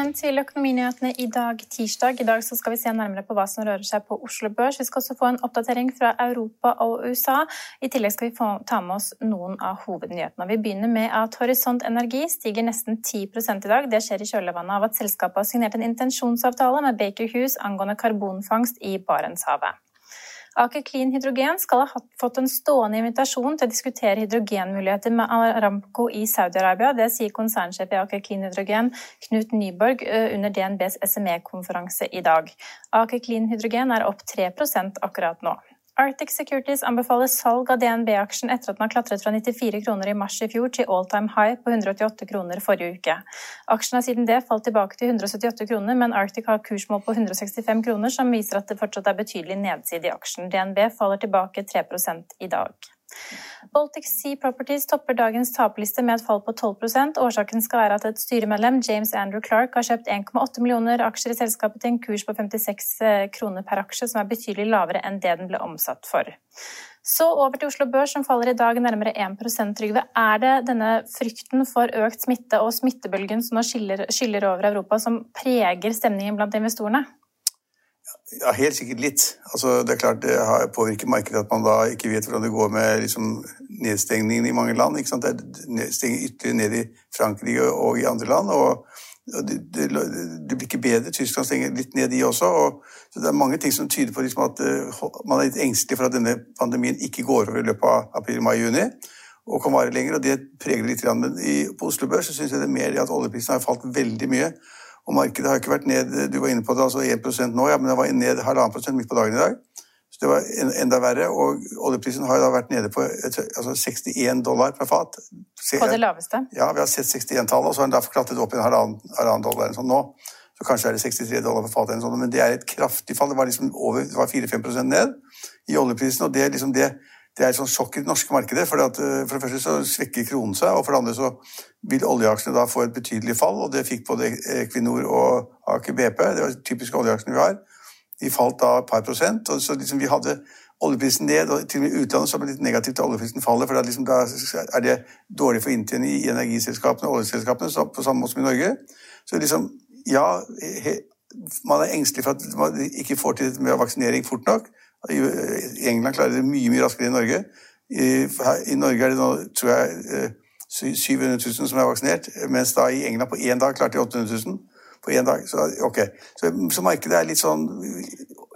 Velkommen til Økonominyhetene i dag, tirsdag. I dag skal vi se nærmere på hva som rører seg på Oslo Børs. Vi skal også få en oppdatering fra Europa og USA. I tillegg skal vi få, ta med oss noen av hovednyhetene. Vi begynner med at Horisont Energi stiger nesten 10 i dag. Det skjer i kjølvannet av at selskapet har signert en intensjonsavtale med Baker Hughes angående karbonfangst i Barentshavet. Aker Clean Hydrogen skal ha fått en stående invitasjon til å diskutere hydrogenmuligheter med Aramco i Saudi-Arabia. Det sier konsernsjef i Aker Clean Hydrogen, Knut Nyborg, under DNBs SME-konferanse i dag. Aker Clean Hydrogen er opp 3% akkurat nå. Arctic Securities anbefaler salg av DNB-aksjen etter at den har klatret fra 94 kroner i mars i fjor til all time high på 188 kroner forrige uke. Aksjen har siden det falt tilbake til 178 kroner, men Arctic har kursmål på 165 kroner, som viser at det fortsatt er betydelig nedside i aksjen. DNB faller tilbake 3 i dag. Baltic Sea Properties topper dagens taperliste med et fall på 12% Årsaken skal være at et styremedlem, James Andrew Clark, har kjøpt 1,8 millioner aksjer i selskapet til en kurs på 56 eh, kroner per aksje, som er betydelig lavere enn det den ble omsatt for. Så over til Oslo Børs, som faller i dag nærmere 1% Trygve. Er det denne frykten for økt smitte og smittebølgen som nå skyller over Europa, som preger stemningen blant investorene? Ja, Helt sikkert litt. Altså, det er klart det har påvirket markedet at man da ikke vet hvordan det går med liksom, nedstengningen i mange land. Ikke sant? Det stenger ytterligere ned i Frankrike og i andre land. og det, det, det, blir ikke bedre. Tyskland stenger litt ned, de også. Og, så det er mange ting som tyder på liksom, at uh, man er litt engstelig for at denne pandemien ikke går over i løpet av april, mai, juni og kan vare lenger. og Det preger litt. Men i, på Oslo Børs syns jeg det er mer at oljeprisen har falt veldig mye. Og markedet har ikke vært ned du var inne på det, altså 1 nå, ja, men det var ned halvannen prosent midt på dagen i dag. Så det var enda verre. Og oljeprisen har da vært nede på altså 61 dollar per fat. På det laveste? Ja, vi har sett 61-tallet, og så har den derfor klatret opp i en halvannen, halvannen dollar eller sånn nå. Så kanskje er det 63 dollar per fat, eller sånn, men det er et kraftig fall. Det var liksom over 4-5% ned i oljeprisen, og det er liksom det det er et sånn sjokk i det norske markedet. For, at, eh, for det første så svekker kronen seg, og for det andre så vil oljeaksjene da få et betydelig fall. Og det fikk både Equinor og Aker BP. Det var typiske oljeaksjene vi har. De falt da et par prosent. og så liksom vi hadde oljeprisen ned, og til og med utlandet så ble det litt negativt at oljeprisen faller, for liksom da er det dårlig for inntjening i energiselskapene og oljeselskapene, på samme måte som i Norge. Så liksom, ja, man er engstelig for at man ikke får til med vaksinering fort nok. England klarer det mye mye raskere enn Norge. I, I, Norge er det nå, tror jeg, 700 eh, 000 som er vaksinert, mens da i England på én dag klarte de 800 000 på én dag. Så, okay. så, så, markedet er litt sånn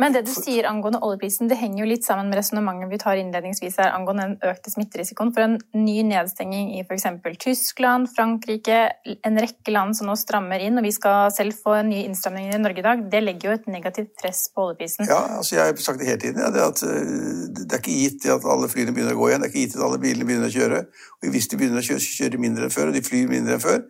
Men det du sier angående oljeprisen, det henger jo litt sammen med resonnementet vi tar innledningsvis her angående den økte smitterisikoen for en ny nedstenging i f.eks. Tyskland, Frankrike, en rekke land som nå strammer inn, og vi skal selv få nye innstramninger i Norge i dag. Det legger jo et negativt press på oljeprisen. Ja, altså jeg har sagt det hele tiden. Ja, det, at, eh, det er ikke gitt at alle flyene begynner å gå igjen. Det er ikke gitt at alle bilene begynner å kjøre. Og hvis de begynner å kjøre, så kjører de mindre enn før, og de flyr mindre enn før.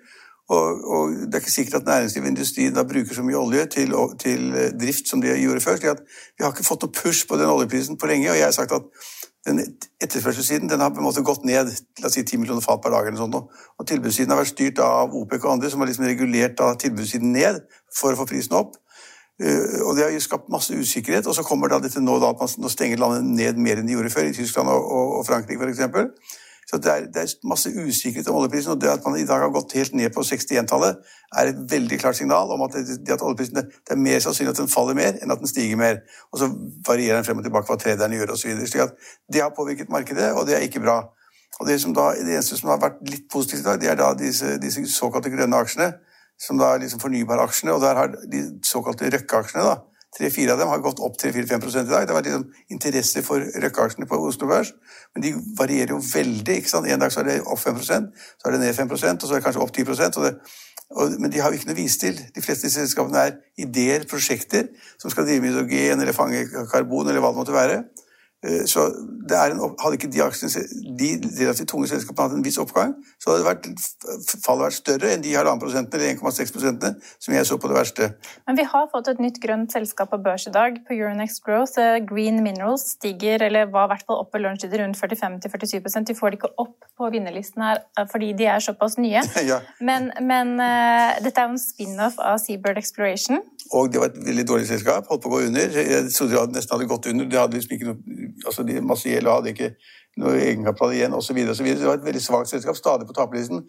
Og, og, det er ikke sikkert at næringsliv og industri da bruker så mye olje til, til, eh, drift som de gjorde før. slik at Vi har ikke fått noe push på den oljeprisen på lenge. Og jeg har sagt at den etterspørselssiden den har på en måte gått ned la oss si 10 millioner fat per dag. eller sånt, Og tilbudssiden har vært styrt av OPEC og andre, som har liksom regulert da tilbudssiden ned for å få prisen opp. Uh, og Det har jo skapt masse usikkerhet. Og så kommer da dette nå da at man nå stenger landet ned mer enn de gjorde før, i Tyskland og, og, og Frankrike f.eks. Så det er, det er, masse usikkerhet om oljeprisen. Og det at man i dag har gått helt ned på 61-tallet, er et veldig klart signal om at, det, at oljeprisen det, er mer sannsynlig at den faller mer enn at den stiger mer. Og så varierer den frem og tilbake hva traderne gjør osv. Slik at det har påvirket markedet, og det er ikke bra. Og det, da, det eneste som har vært litt positivt i dag, det er da disse, disse såkalte grønne aksjene, som da er liksom fornybare aksjene, og der har de såkalte Røkke-aksjene da, Tre-fire av dem har gått opp 3-4-5 i dag. Det var liksom interesse for Røkke-aksjene på Oslo Børs, men de varierer jo veldig. ikke sant? En dag så er det opp 5% så er det ned 5% og så er det kanskje opp 10 og det, og, Men de har jo ikke noe å vise til. De fleste selskapene er ideer, prosjekter, som skal drive med hydrogen eller fange karbon eller hva det måtte være. Eh, så en, hadde ikke de aksjene, de relativt tunge selskapene hatt en viss oppgang, så hadde vært, fallet vært større enn de halvannen prosentene eller 1,6 prosentene som jeg så på det verste. Men vi har fått et nytt grønt selskap på børs i dag, på Euronext Growth. Green Minerals stiger, eller var i hvert fall oppe i lunsjtider rundt 45-47% De får det ikke opp på vinnerlisten her eh, fordi de er såpass nye. ja. Men, men uh, dette er jo en spin-off av Seabird Exploration. Og det var et veldig dårlig selskap, holdt på å gå under. Jeg trodde de nesten hadde gått under. Det hadde liksom ikke noe altså de Masiello hadde ikke noe egenkapital igjen osv. Det var et veldig svakt selskap, stadig på taperlisten.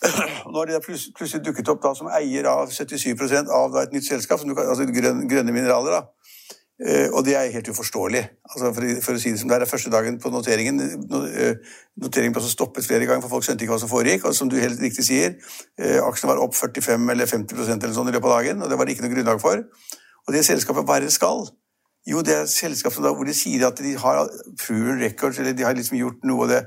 Nå har de plutselig dukket opp da som eier av 77% av et nytt selskap, altså grønne, grønne mineraler. da. Uh, og det er helt uforståelig. Altså for, for, å si det som det er, første dagen på noteringen uh, Noteringen ble stoppet flere ganger, for folk skjønte ikke hva som foregikk. Og som du helt riktig sier, uh, aksjene var opp 45 eller 50% eller sånn i løpet av dagen, og det var det ikke noe grunnlag for. Og det selskapet bare skal. Jo, det er selskap da, hvor de sier at de har proven records, eller de har liksom gjort noe det,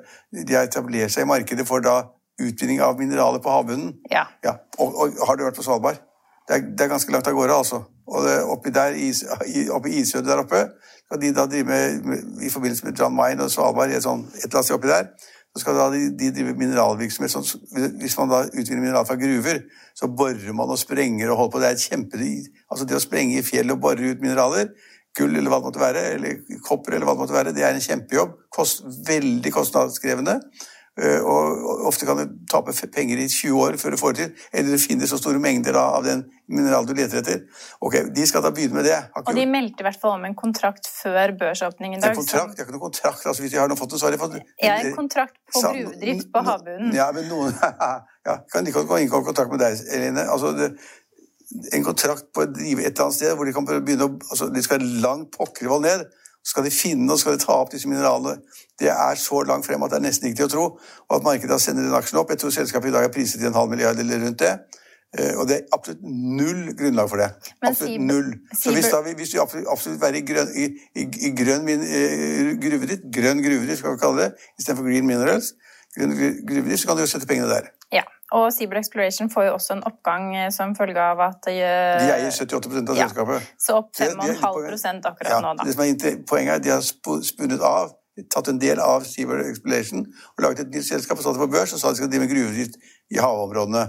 De har etablert seg i markedet for da utvinning av mineraler på havbunnen. Ja. ja. Og, og, har du vært på Svalbard? Det er, det er ganske langt av gårde, altså. Og det, oppi der, is, oppi Isødet der oppe, skal de da drive med, med, i forbindelse med John Mine og Svalbard, et, sånt, et eller annet sted oppi der, så skal da de, de drive mineralvirksomhet. Sånn, hvis man da utvinner mineral fra gruver, så borer man og sprenger og holder på. Det er et kjempe... Altså det å sprenge i fjellet og bore ut mineraler, gull eller hva det måtte være, eller kopper eller hva det måtte være, det er en kjempejobb. Kost, veldig kostnadskrevende. Eh, og ofte kan du tape penger i 20 år før du får det til. Eller du finner så store mengder av den mineralen du leter etter. Ok, De skal da begynne med det. Og de meldte i hvert fall om en kontrakt før børsåpning i dag. En kontrakt? Det har ikke noen kontrakt. altså Hvis de har fått det, så har de fått Ja, en kontrakt på gruvedrift på havbunnen. Ja, men noen ja, Kan de gå inn i kontrakt med deg, Eline? Altså, det, en kontrakt på et, et eller annet sted hvor de kan begynne å altså, De skal langt pokkervoll ned. Så skal de finne og skal de ta opp disse mineralene. Det er så langt frem at det er nesten ikke til å tro. Og at markedet sender den aksjen opp. Jeg tror selskapet i dag er priset til en halv milliard eller rundt det. Eh, og det er absolutt null grunnlag for det. absolutt null. Så hvis, da, hvis du absolutt, absolutt være i grønn, i, i, i grønn uh, gruvedrift, grønn gruvedrift skal vi kalle det, istedenfor green minerals, gruvedrift, så kan du jo sette pengene der. Ja. Og Seabird Exploration får jo også en oppgang eh, som følge av at De, de eier 78% av ja. selskapet. Så opp 5,5 akkurat ja, nå, da. Det som er poenget er at de har spunnet av, tatt en del av Seabird Exploration og laget et nytt selskap og satt det på børs og sa de skal drive med gruvedrift i havområdene.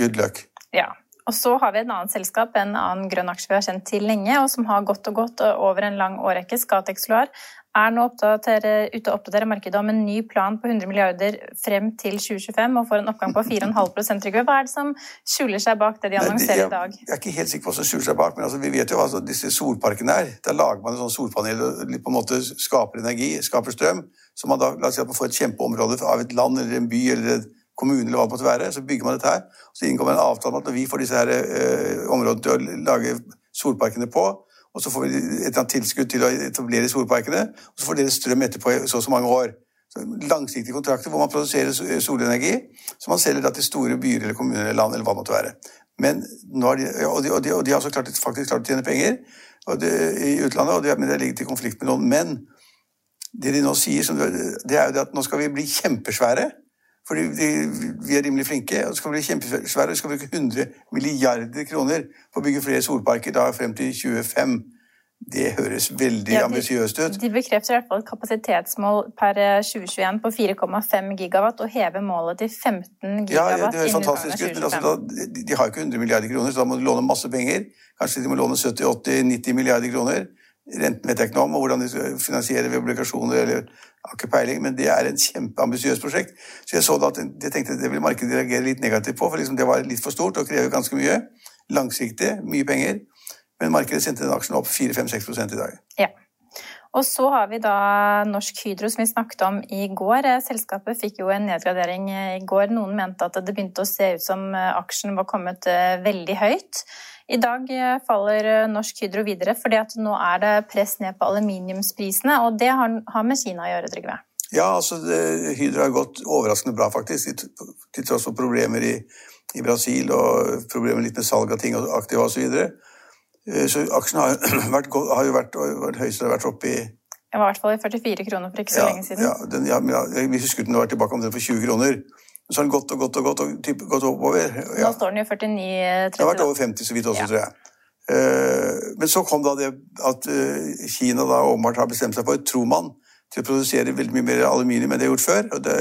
Good luck. Ja. Og så har vi et annet selskap, en annen grønn aksje vi har kjent til lenge, og som har gått og gått over en lang årrekke, Scatec Solar, er nå ute og oppdaterer markedet om en ny plan på 100 milliarder frem til 2025 og får en oppgang på 4,5 Trygve. Hva er det som skjuler seg bak det de annonserer i dag? Jeg er ikke helt sikker på hva som skjuler seg bak, men altså, vi vet jo hva altså, disse solparkene er. Der lager man et sånt solpanel og på en måte skaper energi, skaper strøm. Så man da, la oss si får et kjempeområde av et land eller en by eller en kommune eller hva det måtte være. Så bygger man dette her. Så inngår man en avtale om at når vi får disse her, eh, områdene til å lage solparkene på, og så får vi et eller annet tilskudd til å etablere solparkene, og så får dere strøm etterpå i så og så mange år. Så langsiktige kontrakter hvor man produserer solenergi, som man selger til store byer eller kommuner eller land eller hva det måtte være. Men nå de, og, de, og, de, og de har også klart, faktisk klart å tjene penger de, i utlandet, og de, men det ligger til konflikt med noen. Men det de nå sier, det er jo det at nå skal vi bli kjempesvære. Fordi vi er rimelig flinke og skal bli kjempesvære. Vi skal bruke 100 milliarder kroner på å bygge flere solparker da frem til 2025. Det høres veldig ja, ambisiøst ut. De bekrefter i hvert fall et kapasitetsmål per 2021 eh, på 4,5 gigawatt og hever målet til 15 gigawatt. Ja, ja det høres fantastisk ut, men altså, da, de, har ikke 100 milliarder kroner, så da må de låne masse penger. Kanskje de må låne 70-80-90 milliarder kroner. Renten vet jeg ikke noe om, og hvordan de skal finansiere ved obligasjoner eller har ikke peiling, men det er en kjempeambisiøst prosjekt. Så jeg så da at jeg tenkte det ville markedet reagere litt negativt på, for liksom det var litt for stort og krever ganske mye. Langsiktig, mye penger. Men markedet sendte den aksjen opp 4-5-6% i dag. Ja. Og så har vi da Norsk Hydro, som vi snakket om i går. Selskapet fikk jo en nedgradering i går. Noen mente at det begynte å se ut som aksjen var kommet eh, veldig høyt. I dag eh, faller eh, Norsk Hydro videre fordi at nå er det press ned på aluminiumsprisene, og det har med Kina å gjøre, Trygve? Ja, altså det, Hydro har gått overraskende bra, faktisk, til tross for problemer i, i, Brasil og problemer litt med salg av ting og aktiva osv. Så, videre. Eh, så aksjen har, vært, har jo vært, vært høyest det har vært oppe i var i hvert fall i 44 kroner for ikke så ja, lenge siden. Ja, den, ja, jeg husker den var tilbake om den for 20 kroner. Så har den gått og gått og gått, og typ, gått oppover. Ja. Nå står den jo 49,30. Det har vært over 50 så vidt også, ja. tror jeg. Uh, men så kom da det at uh, Kina da åpenbart har bestemt seg for, tror man, til å produsere veldig mye mer aluminium enn de har gjort før. og det,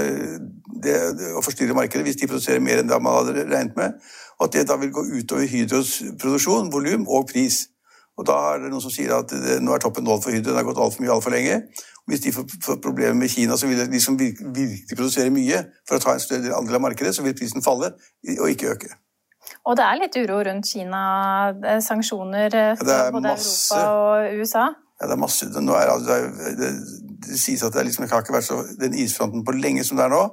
det, det, Å forstyrre markedet hvis de produserer mer enn det man hadde regnet med. Og at det da vil gå utover Hydros produksjon, volum og pris. Og da er det noen som sier at det, nå er toppen nådd for Hydro, den har gått altfor mye altfor lenge. Hvis de får problemer med Kina, så vil de som virkelig produserer mye for å ta en større andel av markedet, så vil prisen falle og ikke øke. Og det er litt uro rundt Kina. Sanksjoner for ja, både masse, Europa og USA? Ja, det er masse. Er, altså, det, det, det, sies at det, liksom, det har ikke vært så, den isfronten på lenge som det er nå.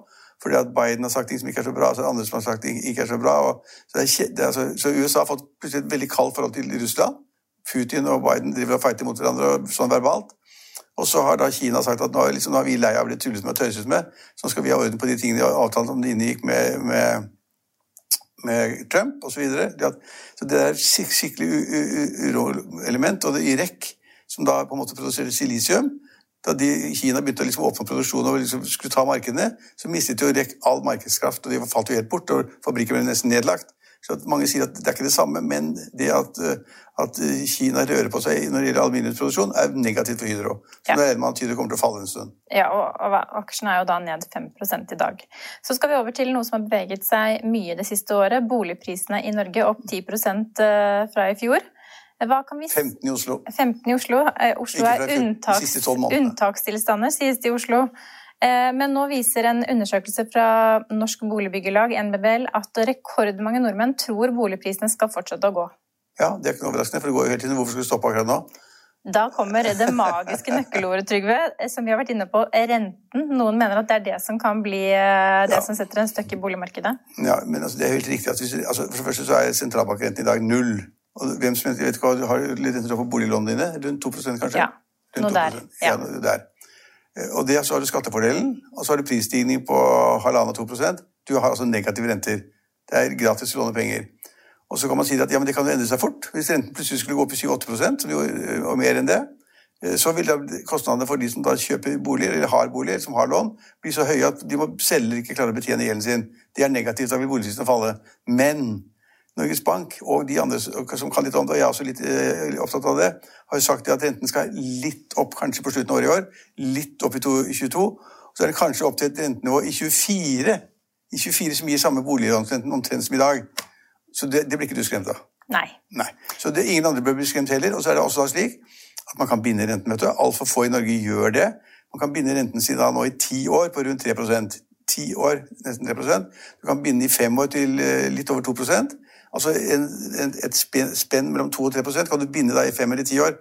fordi at Biden har sagt ting som ikke er så bra, så er det andre som har sagt ting ikke er så bra. Og, så, det er, altså, så, USA har fått plutselig et veldig kaldt forhold til Russland. Putin og Biden driver og fighter mot hverandre sånn verbalt. Og så har da Kina sagt at nå, liksom, nå er vi lei av å bli tullet med og tøyset med, så skal vi ha orden på de tingene de har avtalt om de inngikk med, med, med Trump osv. Så, så det er skikkelig uroelement. Og det i REC, som da på en måte produserer silisium, da de, Kina begynte å liksom åpne produksjonen og liksom skulle ta markedene, så mistet jo Irek all markedskraft, og de falt jo helt bort, og fabrikken ble nesten nedlagt. Så mange sier at det er ikke det samme, men det at, at Kina rører på seg når det gjelder aluminiumsproduksjon, er negativt for Hydro. Så ja. det er man at Hydro kommer til å falle en stund. Ja, og, og aksjen er jo da ned 5 i dag. Så skal vi over til noe som har beveget seg mye det siste året. Boligprisene i Norge opp 10 eh, fra i fjor. Vi... 15 i Oslo. 15 i Oslo. Eh, Oslo er unntaks, unntakstilstander, sies det i Oslo. Eh, men nå viser en undersøkelse fra Norsk Boligbyggelag, NBBL, at rekordmange nordmenn tror boligprisene skal fortsette å gå. Ja, det er ikke noe overraskende, for det går jo hele tiden. Hvorfor skulle vi stoppe akkurat nå? Da kommer det magiske nøkkelordet, Trygve, som vi har vært inne på, renten. Noen mener at det er det som kan bli eh, det ja. som setter en støkk i boligmarkedet. Ja, men altså, det er helt riktig. Hvis, altså, for det første så er sentralbankrenten i dag null. Og hvem som vet hva, du har litt renter for boliglånene dine? Rundt 2 kanskje? Ja, noe der. Ja. ja noe der. Eh, og det, så har du skattefordelen, og så har du prisstigning på halvannen 2% Du har altså negative renter. Det er gratis å låne penger. Og så kan man si at ja, men det kan jo endre seg fort. Hvis renten plutselig skulle gå opp i 7-8 eh, og mer enn det, eh, så vil kostnadene for de som da kjøper boliger, eller har boliger, som har lån, bli så høye at de må selger ikke klare å betjene gjelden sin. Det er negativt, da vil boligprisene falle. Men Norges Bank og de andre som kan litt om det, og jeg er også litt eh, opptatt av det, har jo sagt at renten skal litt opp kanskje på slutten av året i år, litt opp i 2022. Så er det kanskje opp til et rentenivå i 24, i 24 som gir samme boliglånsrenten omtrent som i dag. Så det, det, blir ikke du skremt av. Nei. Nei. Så det, ingen andre bør bli skremt heller. Og så er det også slik at man kan binde renten. vet du. Altfor få i Norge gjør det. Man kan binde renten sin da nå i ti år på rundt 3% Ti år, nesten 3% Du kan binde i fem år til eh, litt over 2 Altså en, en, et spenn mellom 2 og 3% kan du binde deg i fem eller ti år.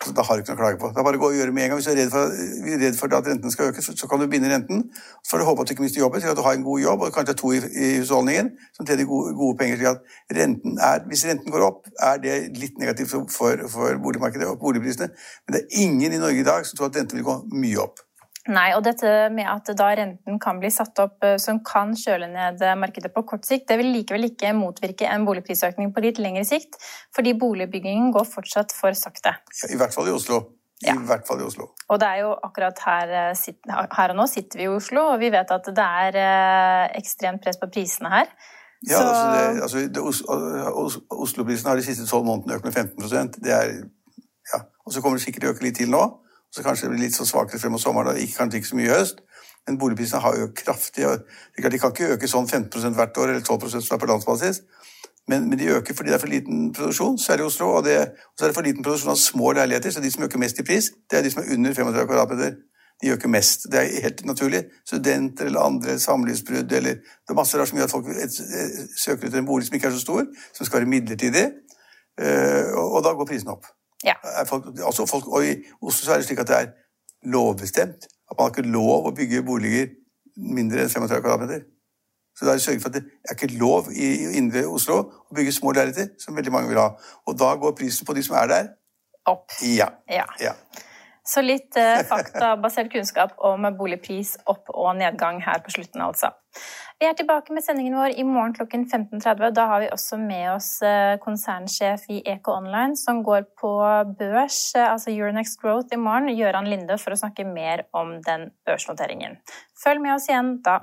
Altså, da har du ikke noe å klage på. Er bare å gå og gjøre med en gang. Hvis du er redd for, er redd for at renten skal øke, så kan du binde renten. Så får du håpe at du ikke mister jobben, slik at du har en god jobb, og kanskje to i, i husholdningen som tjener gode, gode, penger. slik at renten er, Hvis renten går opp, er det litt negativt for, for boligmarkedet og boligprisene. Men det er ingen i Norge i dag som tror at renten vil gå mye opp. Nei, og dette med at da renten kan bli satt opp eh, som kan kjøle ned eh, markedet på kort sikt, det vil likevel ikke motvirke en boligprisøkning på litt lengre sikt, fordi boligbyggingen går fortsatt for sakte. I hvert fall i Oslo. I ja. hvert fall i Oslo. Og det er jo akkurat her, eh, her og nå sitter vi i Oslo, og vi vet at det er ekstremt press på prisene her. Ja, Så... altså, det, altså Oslo-prisen har de siste tolv månedene økt med 15% det er, ja. Og så kommer det sikkert til å øke litt til nå. Så kanskje det blir litt så svakere frem mot sommeren, og kanskje ikke så mye i høst. Men boligprisene har økt kraftig. De kan ikke øke sånn 15% hvert år, eller 12 som er på landsbasis. Men, men, de øker fordi det er for liten produksjon, særlig i Oslo. Og, det, så er det for liten produksjon av små leiligheter, så de som øker mest i pris, det er de som er under 35 kvadratmeter. De øker mest. Det er helt naturlig. Studenter eller andre samlivsbrudd eller Det er masse rart som gjør at folk søker etter en bolig som ikke er så stor, som skal være midlertidig. Eh, og, og da går prisene opp. Ja. Folk, altså folk, og I Oslo er det slik at det er lovbestemt at man har ikke lov å bygge boliger mindre enn 35 kvadratmeter. Så da er det sørget for at det er ikke lov i indre Oslo å bygge små leiligheter, som veldig mange vil ha. Og da går prisen på de som er der, opp. Ja. ja. ja. Så litt eh, faktabasert kunnskap om boligpris opp- og nedgang her på slutten, altså. Vi er tilbake med sendingen vår i morgen klokken 15.30. Da har vi også med oss eh, konsernsjef i Eco Online, som går på børs, eh, altså Euronext Growth, i morgen, Gøran Linde, for å snakke mer om den børsnoteringen. Følg med oss igjen da.